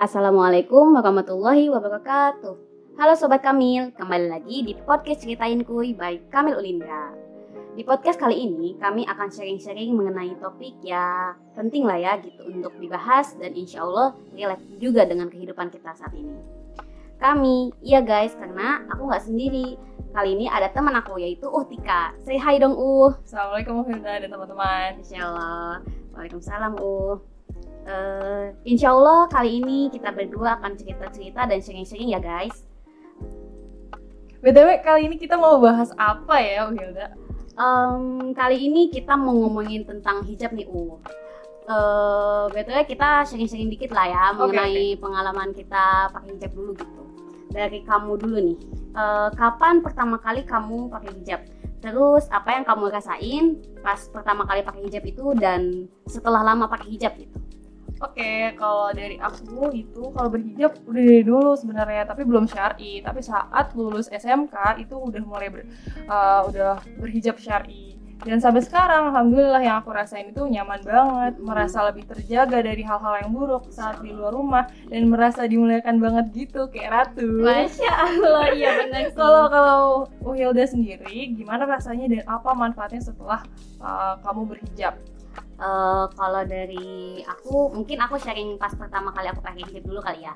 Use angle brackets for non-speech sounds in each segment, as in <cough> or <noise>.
Assalamualaikum warahmatullahi wabarakatuh. Halo Sobat Kamil, kembali lagi di podcast Ceritain Kuy by Kamil Ulinda. Di podcast kali ini, kami akan sharing-sharing mengenai topik ya penting lah ya gitu untuk dibahas dan insya Allah relate juga dengan kehidupan kita saat ini. Kami, iya guys, karena aku nggak sendiri. Kali ini ada teman aku yaitu Uhtika. Say hi dong Uh. Assalamualaikum Hilda dan teman-teman. Insya Allah. Waalaikumsalam Uh. Uh, insya Allah kali ini kita berdua akan cerita-cerita dan sharing-sharing ya guys. BTW kali ini kita mau bahas apa ya Hilda? Um, kali ini kita mau ngomongin tentang hijab nih U. Uh, BTW kita sharing-sharing dikit lah ya mengenai okay. pengalaman kita pakai hijab dulu gitu. Dari kamu dulu nih, uh, kapan pertama kali kamu pakai hijab? Terus apa yang kamu rasain pas pertama kali pakai hijab itu dan setelah lama pakai hijab gitu? Oke, okay, kalau dari aku itu kalau berhijab udah dari dulu sebenarnya, tapi belum syar'i. Tapi saat lulus SMK itu udah mulai ber, uh, udah berhijab syar'i. Dan sampai sekarang, alhamdulillah yang aku rasain itu nyaman banget, merasa lebih terjaga dari hal-hal yang buruk saat di luar rumah dan merasa dimuliakan banget gitu kayak ratu. Masya Allah, iya benar. kalau kalau Uhilda sendiri, gimana rasanya dan apa manfaatnya setelah uh, kamu berhijab? Uh, kalau dari aku mungkin aku sharing pas pertama kali aku pakai hijab dulu kali ya.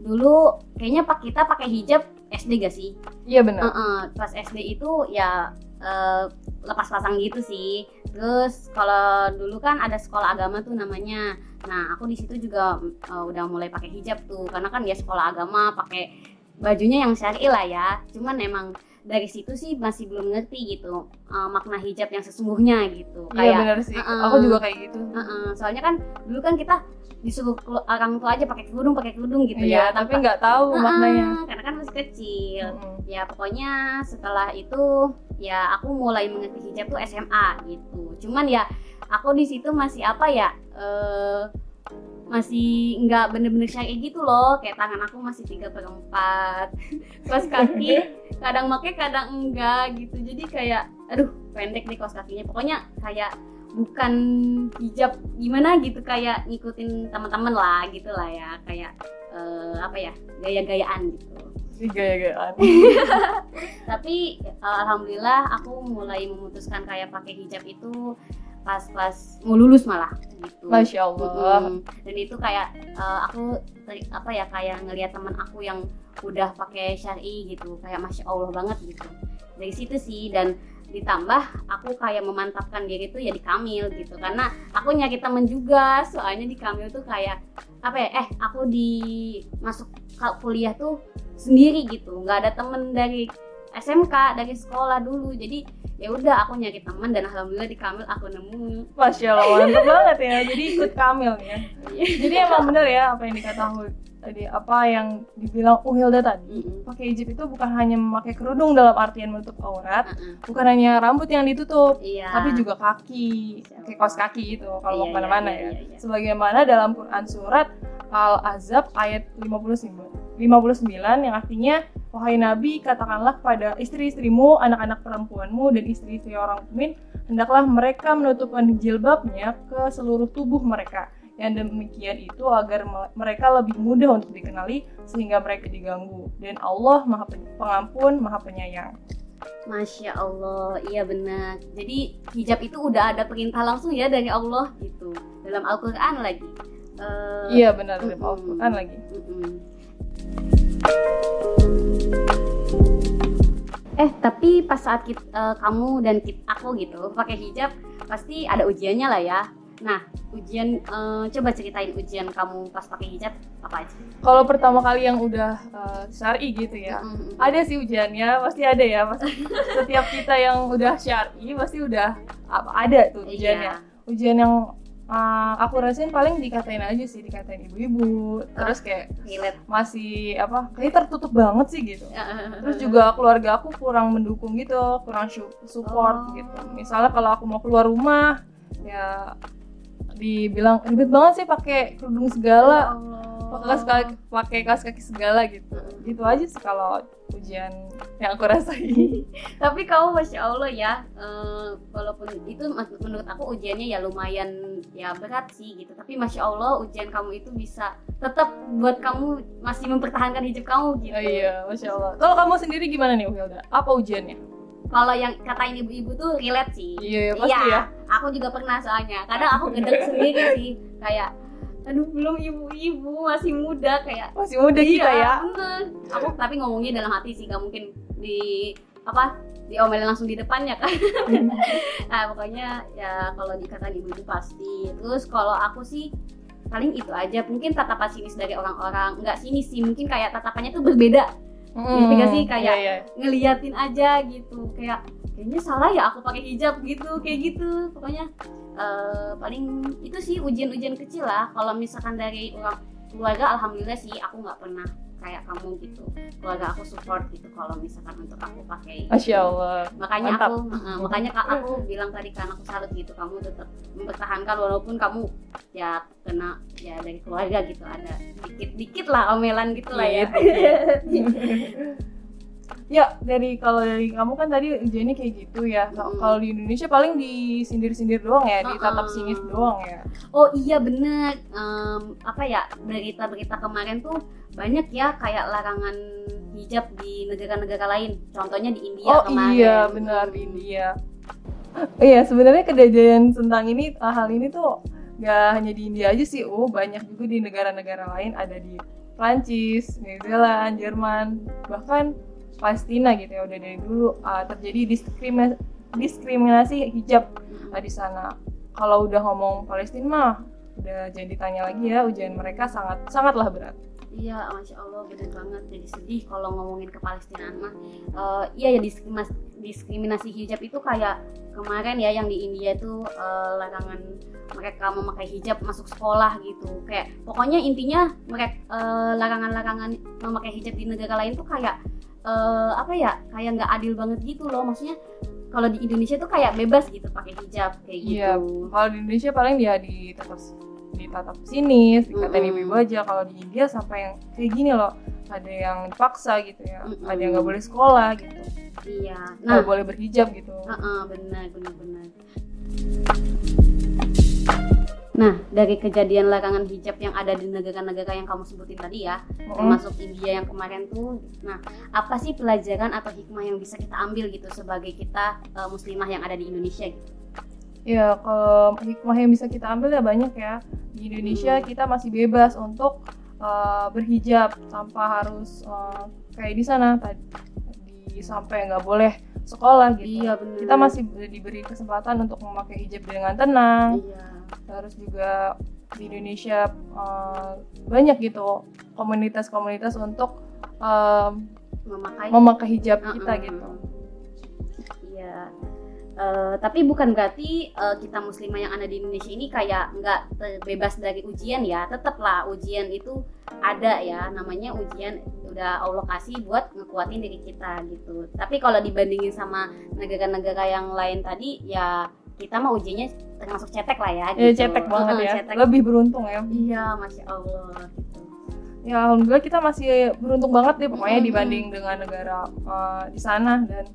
Dulu kayaknya pak kita pakai hijab SD gak sih? Iya benar. Uh -uh, pas SD itu ya uh, lepas pasang gitu sih. Terus kalau dulu kan ada sekolah agama tuh namanya. Nah aku di situ juga uh, udah mulai pakai hijab tuh. Karena kan ya sekolah agama pakai bajunya yang syar'i lah ya. Cuman emang dari situ sih masih belum ngerti gitu uh, makna hijab yang sesungguhnya gitu. Iya kayak, benar sih. uh -uh, aku juga kayak gitu. uh -uh, soalnya kan dulu kan kita disuruh orang tua aja pakai kerudung pakai kerudung gitu iya, ya. tapi nggak tahu uh, maknanya. karena kan masih kecil. Uh -uh. ya pokoknya setelah itu ya aku mulai mengerti hijab tuh SMA gitu. Cuman ya aku di situ masih apa ya uh, masih nggak bener-bener kayak gitu loh. Kayak tangan aku masih tiga per empat. <laughs> Kos kaki kadang make kadang enggak gitu. Jadi kayak aduh pendek nih kos kakinya. Pokoknya kayak bukan hijab gimana gitu kayak ngikutin teman-teman lah gitu lah ya. Kayak uh, apa ya gaya-gayaan gitu. Gaya-gayaan. <laughs> Tapi uh, alhamdulillah aku mulai memutuskan kayak pakai hijab itu pas pas mau lulus malah gitu. Masya Allah. Hmm. Dan itu kayak uh, aku apa ya kayak ngelihat teman aku yang udah pakai syari gitu, kayak masya Allah banget gitu. Dari situ sih dan ditambah aku kayak memantapkan diri tuh ya di Kamil gitu karena aku nyari temen juga soalnya di Kamil tuh kayak apa ya eh aku di masuk kuliah tuh sendiri gitu nggak ada temen dari SMK dari sekolah dulu jadi ya udah aku nyari teman dan alhamdulillah di Kamil aku nemu Masya Allah mantap banget ya jadi ikut Kamil ya jadi emang bener ya apa yang dikatakan tadi apa yang dibilang Uhilda tadi mm -hmm. pakai hijab itu bukan hanya memakai kerudung dalam artian menutup aurat mm -hmm. bukan hanya rambut yang ditutup iya. tapi juga kaki kayak kaos kaki itu kalau iya, mau ke mana-mana iya, ya iya, iya. sebagaimana dalam Quran surat Al Azab ayat 59 59 yang artinya Wahai Nabi, katakanlah kepada istri-istrimu, anak-anak perempuanmu, dan istri-istri orang mukmin, hendaklah mereka menutupkan jilbabnya ke seluruh tubuh mereka. Yang demikian itu agar mereka lebih mudah untuk dikenali sehingga mereka diganggu. Dan Allah Maha Pengampun, Maha Penyayang. Masya Allah, iya benar. Jadi hijab itu udah ada perintah langsung ya dari Allah gitu dalam Al-Quran lagi. Uh, iya benar dalam Al-Quran lagi. Eh tapi pas saat kita, uh, kamu dan kita, aku gitu pakai hijab pasti ada ujiannya lah ya. Nah ujian uh, coba ceritain ujian kamu pas pakai hijab apa aja? Kalau pertama kali yang udah uh, syari gitu ya, mm-hmm. ada sih ujiannya pasti ada ya. Pasti <laughs> setiap kita yang udah syari pasti udah apa ada tuh iya. ujiannya. Iya. Ujian yang uh, aku rasain paling dikatain aja sih dikatain ibu-ibu. Ah, terus kayak Gilet. masih apa kayak tertutup banget sih gitu. Terus juga keluarga aku kurang mendukung gitu kurang support oh. gitu. Misalnya kalau aku mau keluar rumah ya dibilang ribet banget sih pakai kerudung segala. Oh kaos kaki pakai kaos kaki segala gitu. Gitu aja sih kalau ujian yang aku rasain. <laughs> Tapi kamu masya allah ya uh, walaupun itu menurut aku ujiannya ya lumayan ya berat sih gitu. Tapi masya allah ujian kamu itu bisa tetap buat kamu masih mempertahankan hidup kamu gitu. Oh, iya masya allah. Kalau kamu sendiri gimana nih Wilda? Apa ujiannya? Kalau yang katain ibu-ibu tuh relate sih. Iya, iya pasti iya, ya. aku juga pernah soalnya. Kadang aku gedek sendiri sih. Kayak aduh belum ibu-ibu masih muda kayak masih muda iya, kita ya. bener. aku tapi ngomongnya dalam hati sih gak mungkin di apa diomelin langsung di depannya kan. <laughs> Nah pokoknya ya kalau dikatain ibu-ibu pasti. Terus kalau aku sih paling itu aja. Mungkin tatapan sinis dari orang-orang. Nggak sini sih mungkin kayak tatapannya tuh berbeda hmm, gak sih? Kayak yeah, yeah. ngeliatin aja gitu. Kayak kayaknya salah ya aku pakai hijab gitu kayak gitu. Pokoknya uh, paling itu sih ujian-ujian kecil lah. Kalau misalkan dari orang keluarga alhamdulillah sih aku nggak pernah kayak kamu gitu. Keluarga aku support gitu kalau misalkan untuk aku pakai. Masya Allah. Makanya Mantap. aku uh, makanya kak aku bilang tadi kan aku salut gitu kamu tetap mempertahankan walaupun kamu ya kena ya dari keluarga gitu ada dikit dikit lah omelan gitu lah ya. Iya, <laughs> Ya, dari kalau dari kamu kan tadi ujiannya kayak gitu ya. Hmm. Kalau di Indonesia paling disindir-sindir doang ya, uh-uh. ditatap sinis doang ya. Oh iya bener. Um, apa ya berita-berita kemarin tuh banyak ya kayak larangan hijab di negara-negara lain. Contohnya di India oh, kemarin. Oh iya benar di India. Iya sebenarnya kejadian tentang ini hal ini tuh gak hanya di India aja sih, oh banyak juga di negara-negara lain ada di Prancis, New Zealand, Jerman, bahkan Palestina gitu ya udah dari dulu uh, terjadi diskriminasi diskriminasi hijab uh, di sana. Kalau udah ngomong Palestina mah udah jadi tanya lagi ya ujian mereka sangat sangatlah berat. Iya, masya Allah bener banget. Jadi sedih kalau ngomongin ke Palestina mah. Uh, iya ya diskriminasi, hijab itu kayak kemarin ya yang di India tuh uh, larangan mereka memakai hijab masuk sekolah gitu. Kayak pokoknya intinya mereka uh, larangan-larangan memakai hijab di negara lain tuh kayak uh, apa ya kayak nggak adil banget gitu loh maksudnya kalau di Indonesia tuh kayak bebas gitu pakai hijab kayak iya, gitu. Iya, kalau di Indonesia paling dia di tetap di tatap sini, dikatain mm -hmm. ibu aja. Kalau di India sampai yang kayak gini loh, ada yang dipaksa gitu ya, mm -hmm. ada yang nggak boleh sekolah gitu. Iya. Nah, nggak boleh berhijab gitu. Uh -uh, benar, benar, benar. Nah, dari kejadian larangan hijab yang ada di negara-negara yang kamu sebutin tadi ya, hmm. termasuk India yang kemarin tuh, nah apa sih pelajaran atau hikmah yang bisa kita ambil gitu sebagai kita uh, muslimah yang ada di Indonesia gitu? Ya, kalau hikmah yang bisa kita ambil ya banyak ya. Di Indonesia hmm. kita masih bebas untuk uh, berhijab tanpa harus uh, kayak di sana tadi sampai nggak boleh sekolah gitu. Iya, bener. Kita masih diberi kesempatan untuk memakai hijab dengan tenang. Iya terus juga di Indonesia uh, banyak gitu komunitas-komunitas untuk uh, memakai. memakai hijab uh, kita gitu. Iya. Uh, tapi bukan berarti uh, kita muslimah yang ada di Indonesia ini kayak nggak terbebas dari ujian ya. Tetaplah ujian itu ada ya. Namanya ujian udah Allah kasih buat ngekuatin diri kita gitu. Tapi kalau dibandingin sama negara-negara yang lain tadi ya kita mah ujiannya termasuk cetek lah ya iya, gitu. Ya, cetek banget ya. Cetek. Lebih beruntung ya. Iya, masya Allah. Gitu. Ya alhamdulillah kita masih beruntung banget deh pokoknya mm -hmm. dibanding dengan negara uh, di sana dan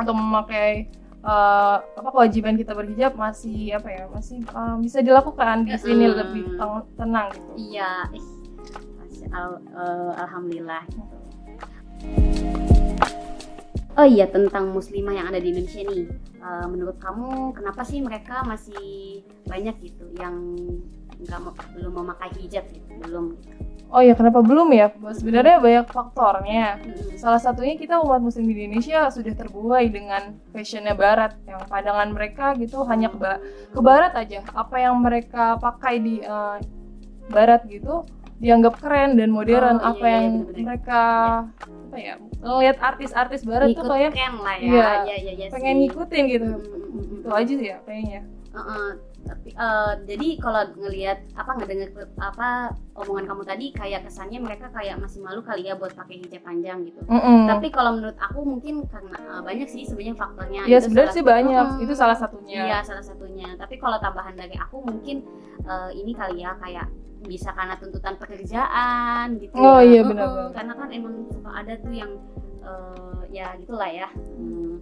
untuk memakai uh, apa kewajiban kita berhijab masih apa ya masih uh, bisa dilakukan di sini mm -hmm. lebih tenang gitu. Iya, masya Allah, uh, alhamdulillah. Gitu. Oh iya tentang muslimah yang ada di Indonesia nih. Uh, menurut kamu kenapa sih mereka masih banyak gitu yang nggak belum memakai hijab gitu belum? Oh ya kenapa belum ya? Sebenarnya banyak faktornya. Hmm. Salah satunya kita umat muslim di Indonesia sudah terbuai dengan fashionnya Barat yang pandangan mereka gitu hanya ke, ba ke Barat aja. Apa yang mereka pakai di uh, Barat gitu dianggap keren dan modern. Oh, apa iya, yang bener -bener. mereka ya apa ya ngeliat artis-artis barat tuh kayak lah ya, ya, ya, ya, ya pengen sih. ngikutin gitu hmm, hmm, hmm, hmm. itu aja sih ya kayaknya uh -uh. tapi uh, jadi kalau ngelihat apa ngedenger apa omongan kamu tadi kayak kesannya mereka kayak masih malu kali ya buat pakai hijab panjang gitu mm -hmm. tapi kalau menurut aku mungkin karena uh, banyak sih sebenarnya faktornya ya sebenarnya sih banyak uh, itu salah satunya iya salah satunya tapi kalau tambahan dari aku mungkin uh, ini kali ya kayak bisa karena tuntutan pekerjaan gitu oh ya. iya benar benar karena kan emang suka ada tuh yang uh, ya gitulah ya Hmm.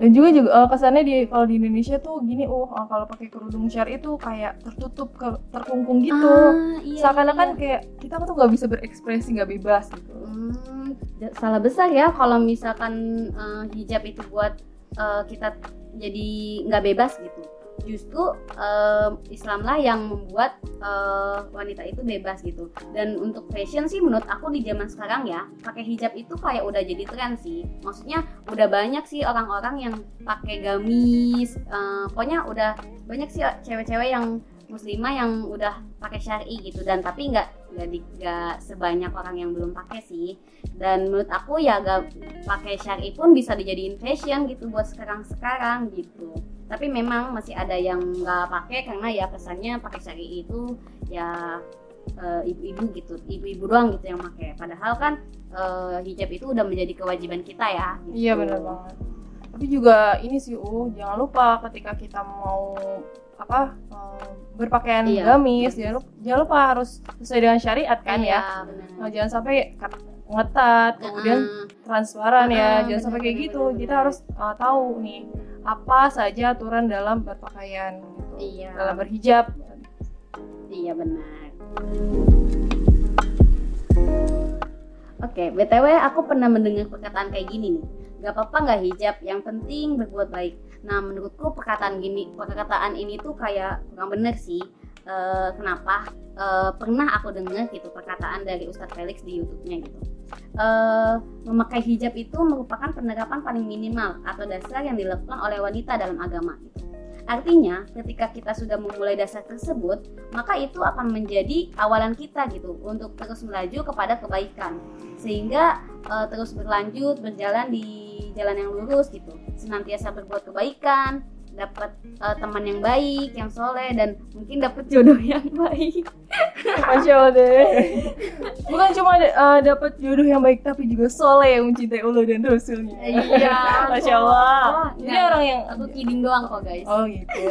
dan juga juga eh, kesannya di kalau di Indonesia tuh gini oh eh, kalau pakai kerudung syari itu kayak tertutup ke terkungkung gitu Ah, iya, seakan-akan iya. kayak kita tuh nggak bisa berekspresi nggak bebas gitu Hmm, salah besar ya kalau misalkan uh, hijab itu buat uh, kita jadi nggak bebas gitu. Justru um, Islam lah yang membuat uh, wanita itu bebas gitu. Dan untuk fashion sih menurut aku di zaman sekarang ya pakai hijab itu kayak udah jadi tren sih. Maksudnya udah banyak sih orang-orang yang pakai gamis. uh, pokoknya udah banyak sih cewek-cewek yang muslimah yang udah pakai syari gitu dan tapi nggak nggak sebanyak orang yang belum pakai sih dan menurut aku ya gak pakai syari pun bisa dijadiin fashion gitu buat sekarang sekarang gitu tapi memang masih ada yang nggak pakai karena ya kesannya pakai syari itu ya eh, ibu-ibu gitu ibu-ibu doang gitu yang pakai padahal kan eh, hijab itu udah menjadi kewajiban kita ya gitu. iya benar banget tapi juga ini sih uh jangan lupa ketika kita mau apa eh, berpakaian Iya. gamis jangan lupa, jangan lupa harus sesuai dengan syariat kan Iya, ya benar. Nah, jangan sampai ngetat kemudian Heeh. transparan ya Ah, jangan sampai kayak benar, gitu benar, kita harus uh, tahu nih apa saja aturan dalam berpakaian gitu Iya. dalam berhijab Iya benar. Oke, btw aku pernah mendengar perkataan kayak gini nih. Gak apa-apa nggak hijab, yang penting berbuat baik. Nah menurutku perkataan gini, perkataan ini tuh kayak kurang bener sih. Eh, kenapa? Eh, pernah aku dengar gitu perkataan dari Ustadz Felix di YouTube-nya gitu. Eh, memakai hijab itu merupakan penerapan paling minimal atau dasar yang dilakukan oleh wanita dalam agama. Gitu. Artinya, ketika kita sudah memulai dasar tersebut, maka itu akan menjadi awalan kita gitu untuk terus melaju kepada kebaikan sehingga eh, terus berlanjut berjalan di jalan yang lurus gitu senantiasa berbuat kebaikan dapat eh, teman yang baik yang soleh dan mungkin dapat jodoh <laughs> yang baik. Masya allah deh. Bukan cuma uh, dapat jodoh yang baik tapi juga soleh yang mencintai Allah dan Rasulnya. Iya masya allah. Oh, jadi orang yang aku kidding doang kok guys. Oh gitu. <laughs>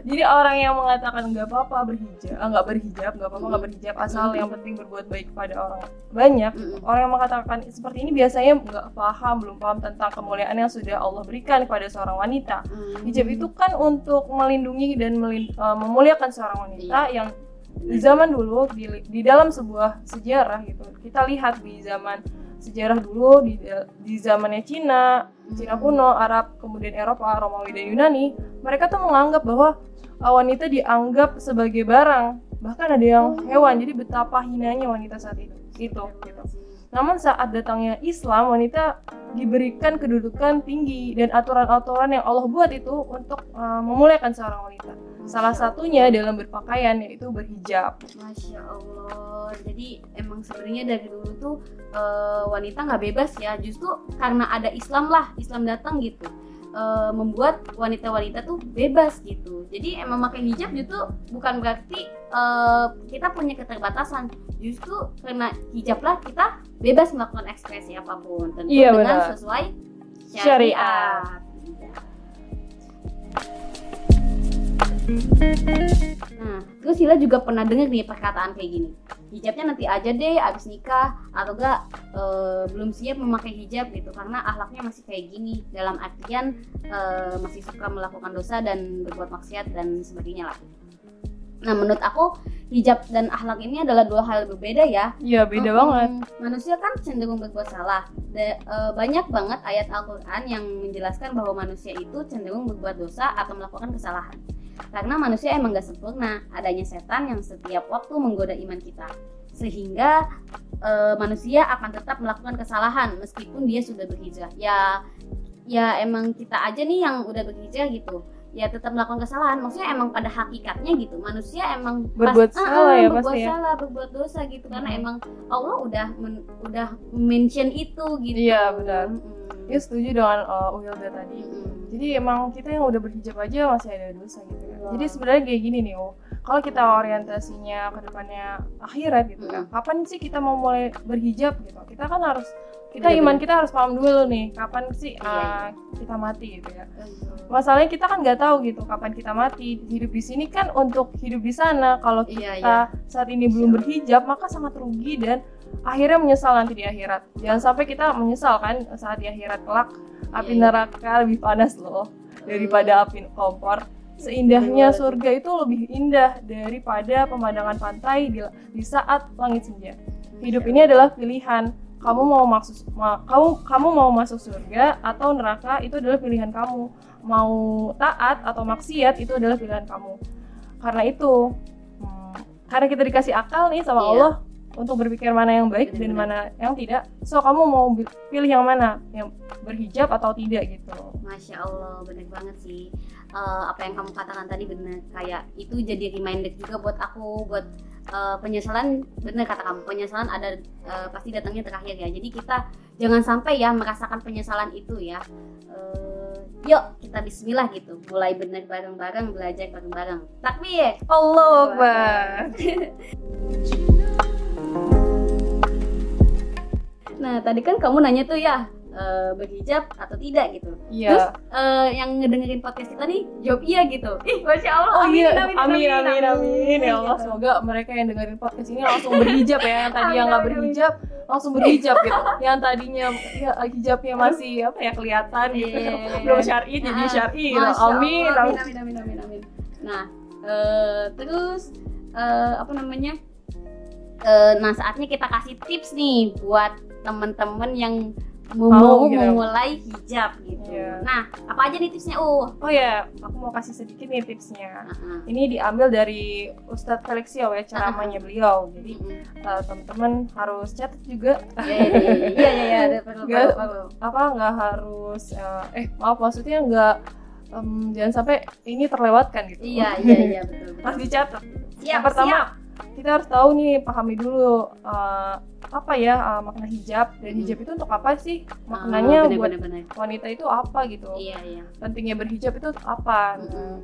Jadi orang yang mengatakan nggak apa-apa berhijab, ah, nggak berhijab, nggak apa-apa nggak berhijab, asal yang penting berbuat baik pada orang banyak. Orang yang mengatakan seperti ini biasanya nggak paham, belum paham tentang kemuliaan yang sudah Allah berikan kepada seorang wanita. Hmm. Hijab itu kan untuk melindungi dan melin- eh, memuliakan seorang wanita Iya. yang di zaman dulu di, di dalam sebuah sejarah gitu. Kita lihat di zaman sejarah dulu di di zamannya Cina, Cina Hmm. kuno, Arab, kemudian Eropa, Romawi dan Yunani, mereka tuh menganggap bahwa uh, wanita dianggap sebagai barang, bahkan ada yang Oh. hewan. Jadi betapa hinanya wanita saat itu. Itu gitu. Namun saat datangnya Islam, wanita diberikan kedudukan tinggi dan aturan-aturan yang Allah buat itu untuk uh, memuliakan seorang wanita. Salah satunya dalam berpakaian yaitu berhijab. Masya Allah. Jadi emang sebenarnya dari dulu tuh eh, wanita nggak bebas ya. Justru karena ada Islam lah, Islam datang gitu, eh, membuat wanita-wanita tuh bebas gitu. Jadi emang pakai hijab justru bukan berarti eh, kita punya keterbatasan. Justru karena hijab lah kita bebas melakukan ekspresi apa pun, tentu Iya, dengan benar. sesuai Syariat. syariat. Nah, terus Sila juga pernah dengar nih perkataan kayak gini. Hijabnya nanti aja deh abis nikah atau enggak eh, belum siap memakai hijab gitu karena akhlaknya masih kayak gini dalam artian eh, masih suka melakukan dosa dan berbuat maksiat dan sebagainya lah. Nah, menurut aku hijab dan akhlak ini adalah dua hal berbeda ya. Iya, beda Mm-mm. banget. Manusia kan cenderung berbuat salah. Da- eh, banyak banget ayat Al-Quran yang menjelaskan bahwa manusia itu cenderung berbuat dosa atau melakukan kesalahan. Karena manusia emang gak sempurna, adanya setan yang setiap waktu menggoda iman kita. Sehingga eh, manusia akan tetap melakukan kesalahan meskipun dia sudah berhijrah. Ya ya emang kita aja nih yang udah berhijrah gitu. Ya tetap melakukan kesalahan. Maksudnya emang pada hakikatnya gitu. Manusia emang pas- Berbuat Ah, salah ah, ya berbuat pasti ya. salah, berbuat dosa gitu karena Hmm. emang Allah udah men- udah mention itu gitu. Iya, benar. Mm-mm. Ya setuju dengan uh, Wilda tadi. Mm-mm. Jadi emang kita yang udah berhijab aja masih ada dosa gitu ya. Jadi sebenarnya kayak gini nih, oh. Kalau kita orientasinya ke depannya akhirat gitu kan. Kapan sih kita mau mulai berhijab gitu? Kita kan harus kita Bener-bener. iman kita harus paham dulu nih kapan sih Iya, uh, kita mati gitu ya masalahnya kita kan nggak tahu gitu kapan kita mati hidup di sini kan untuk hidup di sana kalau Iya, kita iya. saat ini belum berhijab maka sangat rugi dan akhirnya menyesal nanti di akhirat jangan sampai kita menyesal kan saat di akhirat kelak api Iya, iya. neraka lebih panas loh daripada api kompor seindahnya surga itu lebih indah daripada pemandangan pantai di, di saat langit senja. Hidup ini adalah pilihan. Kamu mau masuk ma- kamu kamu mau masuk surga atau neraka itu adalah pilihan kamu. Mau taat atau maksiat itu adalah pilihan kamu. Karena itu hmm, karena kita dikasih akal nih sama Iya. Allah untuk berpikir mana yang baik dan mana yang tidak so kamu mau pilih yang mana yang berhijab atau tidak gitu Masya Allah, bener banget sih. Eh, apa yang kamu katakan tadi bener. Kayak itu jadi reminder juga buat aku, buat eh, penyesalan. Bener kata kamu, penyesalan ada eh, pasti datangnya terakhir ya. Jadi kita jangan sampai ya merasakan penyesalan itu ya. Eh, yuk kita Bismillah gitu. Mulai bener bareng-bareng, belajar bareng-bareng. Takbir. Allah Akbar <laughs> Nah tadi kan kamu nanya tuh ya eh, berhijab atau tidak gitu. Terus iya eh, yang ngedengerin podcast kita nih jawab iya gitu. Ih, masya Allah. Oh iya, amin, amin, amin, amin, ya Allah. Gitu. Semoga mereka yang dengerin podcast ini langsung berhijab ya. Yang tadi yang nggak Amin, amin. berhijab langsung berhijab gitu. Yang tadinya ya, hijabnya masih apa ya kelihatan gitu. Iya, iya, iya. Belum syar'i jadi Ah, syar'i. gitu. Masya Amin, amin. amin, amin, amin, amin. Nah, eh, terus eh, apa namanya? Nah saatnya kita kasih tips nih buat temen-temen yang mau, gitu. memulai hijab gitu. Iya. Nah, apa aja nih tipsnya? Uh, Oh ya, aku mau kasih sedikit nih tipsnya. uh-uh. Ini diambil dari Ustadz Felixio ya ceramahnya beliau. Jadi Mm-mm. eh, teman-teman harus catat juga Iya, iya, iya, iya, iya, iya, <laughs> apa nggak harus eh, eh maaf maksudnya nggak em, jangan sampai ini terlewatkan gitu. Iya, iya, iya, betul. <laughs> betul. Harus dicatat. Siap, yang pertama siap. Kita harus tahu nih pahami dulu eh, apa ya eh, makna hijab dan Hmm. hijab itu untuk apa sih maknanya bener, buat bener, bener. wanita itu apa gitu Iya, iya. pentingnya berhijab itu apa Mm-mm.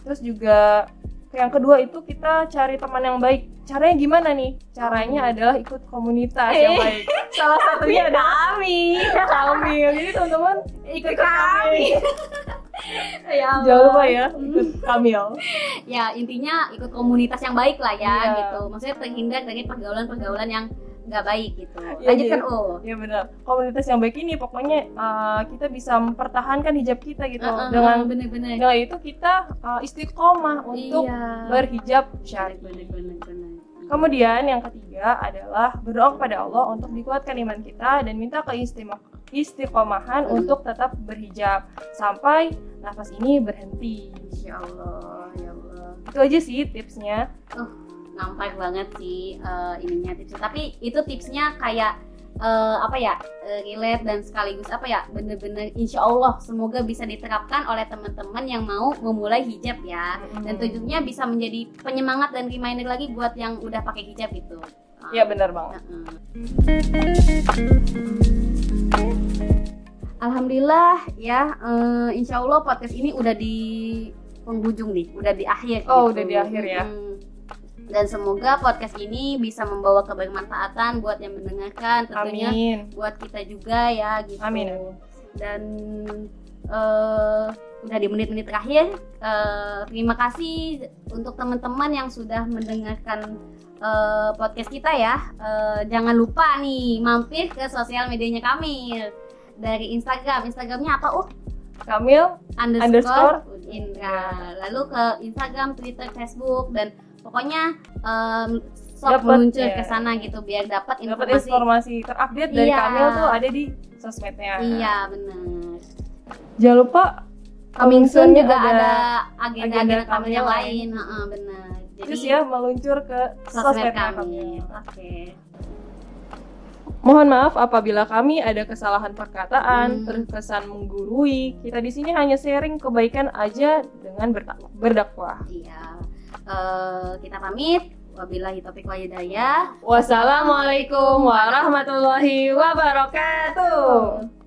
terus juga yang kedua itu kita cari teman yang baik caranya gimana nih caranya adalah ikut komunitas yang baik <laughs> salah satunya adalah kami. kami jadi teman-teman Ikut kami. <laughs> ya Allah. jangan lupa ya ikut Kamil ya intinya ikut komunitas yang baik lah ya Iya. gitu maksudnya terhindar dari pergaulan-pergaulan yang nggak baik gitu Iya, lanjutkan iya. oh Ya benar. Komunitas yang baik ini pokoknya uh, kita bisa mempertahankan hijab kita gitu. Uh-uh, Dengan bener-bener dengan itu kita uh, istiqomah untuk iya. berhijab syar'i. bener-bener bener Kemudian yang ketiga adalah berdoa kepada Allah untuk dikuatkan iman kita dan minta keistimok- istiqomahan Hmm. untuk tetap berhijab sampai nafas ini berhenti. Insya Allah ya Allah Itu aja sih tipsnya. Nampak banget sih eh, ininya tipsnya tapi itu tipsnya kayak eh, apa ya eh, relate dan sekaligus apa ya bener-bener insya Allah semoga bisa diterapkan oleh teman-teman yang mau memulai hijab ya dan tujuannya bisa menjadi penyemangat dan reminder lagi buat yang udah pakai hijab itu Ya benar banget. Heeh. Alhamdulillah ya, eh, insya Allah podcast ini udah di penghujung nih, udah di akhir. Oh, gitu. udah di akhir ya. Mm. Dan semoga podcast ini bisa membawa kebermanfaatan buat yang mendengarkan, tentunya Amin. buat kita juga ya gitu. Amin, amin. Dan eh, udah di menit-menit terakhir, eh, terima kasih untuk teman-teman yang sudah mendengarkan eh, podcast kita ya. Eh, jangan lupa nih mampir ke sosial medianya kami dari Instagram. Instagramnya apa? Uh, Kamil underscore, Underscore. Indra. Lalu ke Instagram, Twitter, Facebook dan pokoknya em, sok Dapet, meluncur ya. ke sana gitu biar dapat dapat informasi. informasi terupdate dari Iya. Kamil tuh ada di sosmednya. Iya benar. Jangan lupa Coming soon juga ada ada agenda-agenda agenda kami yang lain, Heeh, benar. Jadi terus ya meluncur ke sosmed sosmed kami. Oke. Mohon maaf apabila kami ada kesalahan perkataan, Hmm. terkesan menggurui. Kita di sini hanya sharing kebaikan aja dengan berdakwah. Iya. Eh, kita pamit. Wabillahi taufiq wa hidayah. Wassalamualaikum warahmatullahi wabarakatuh.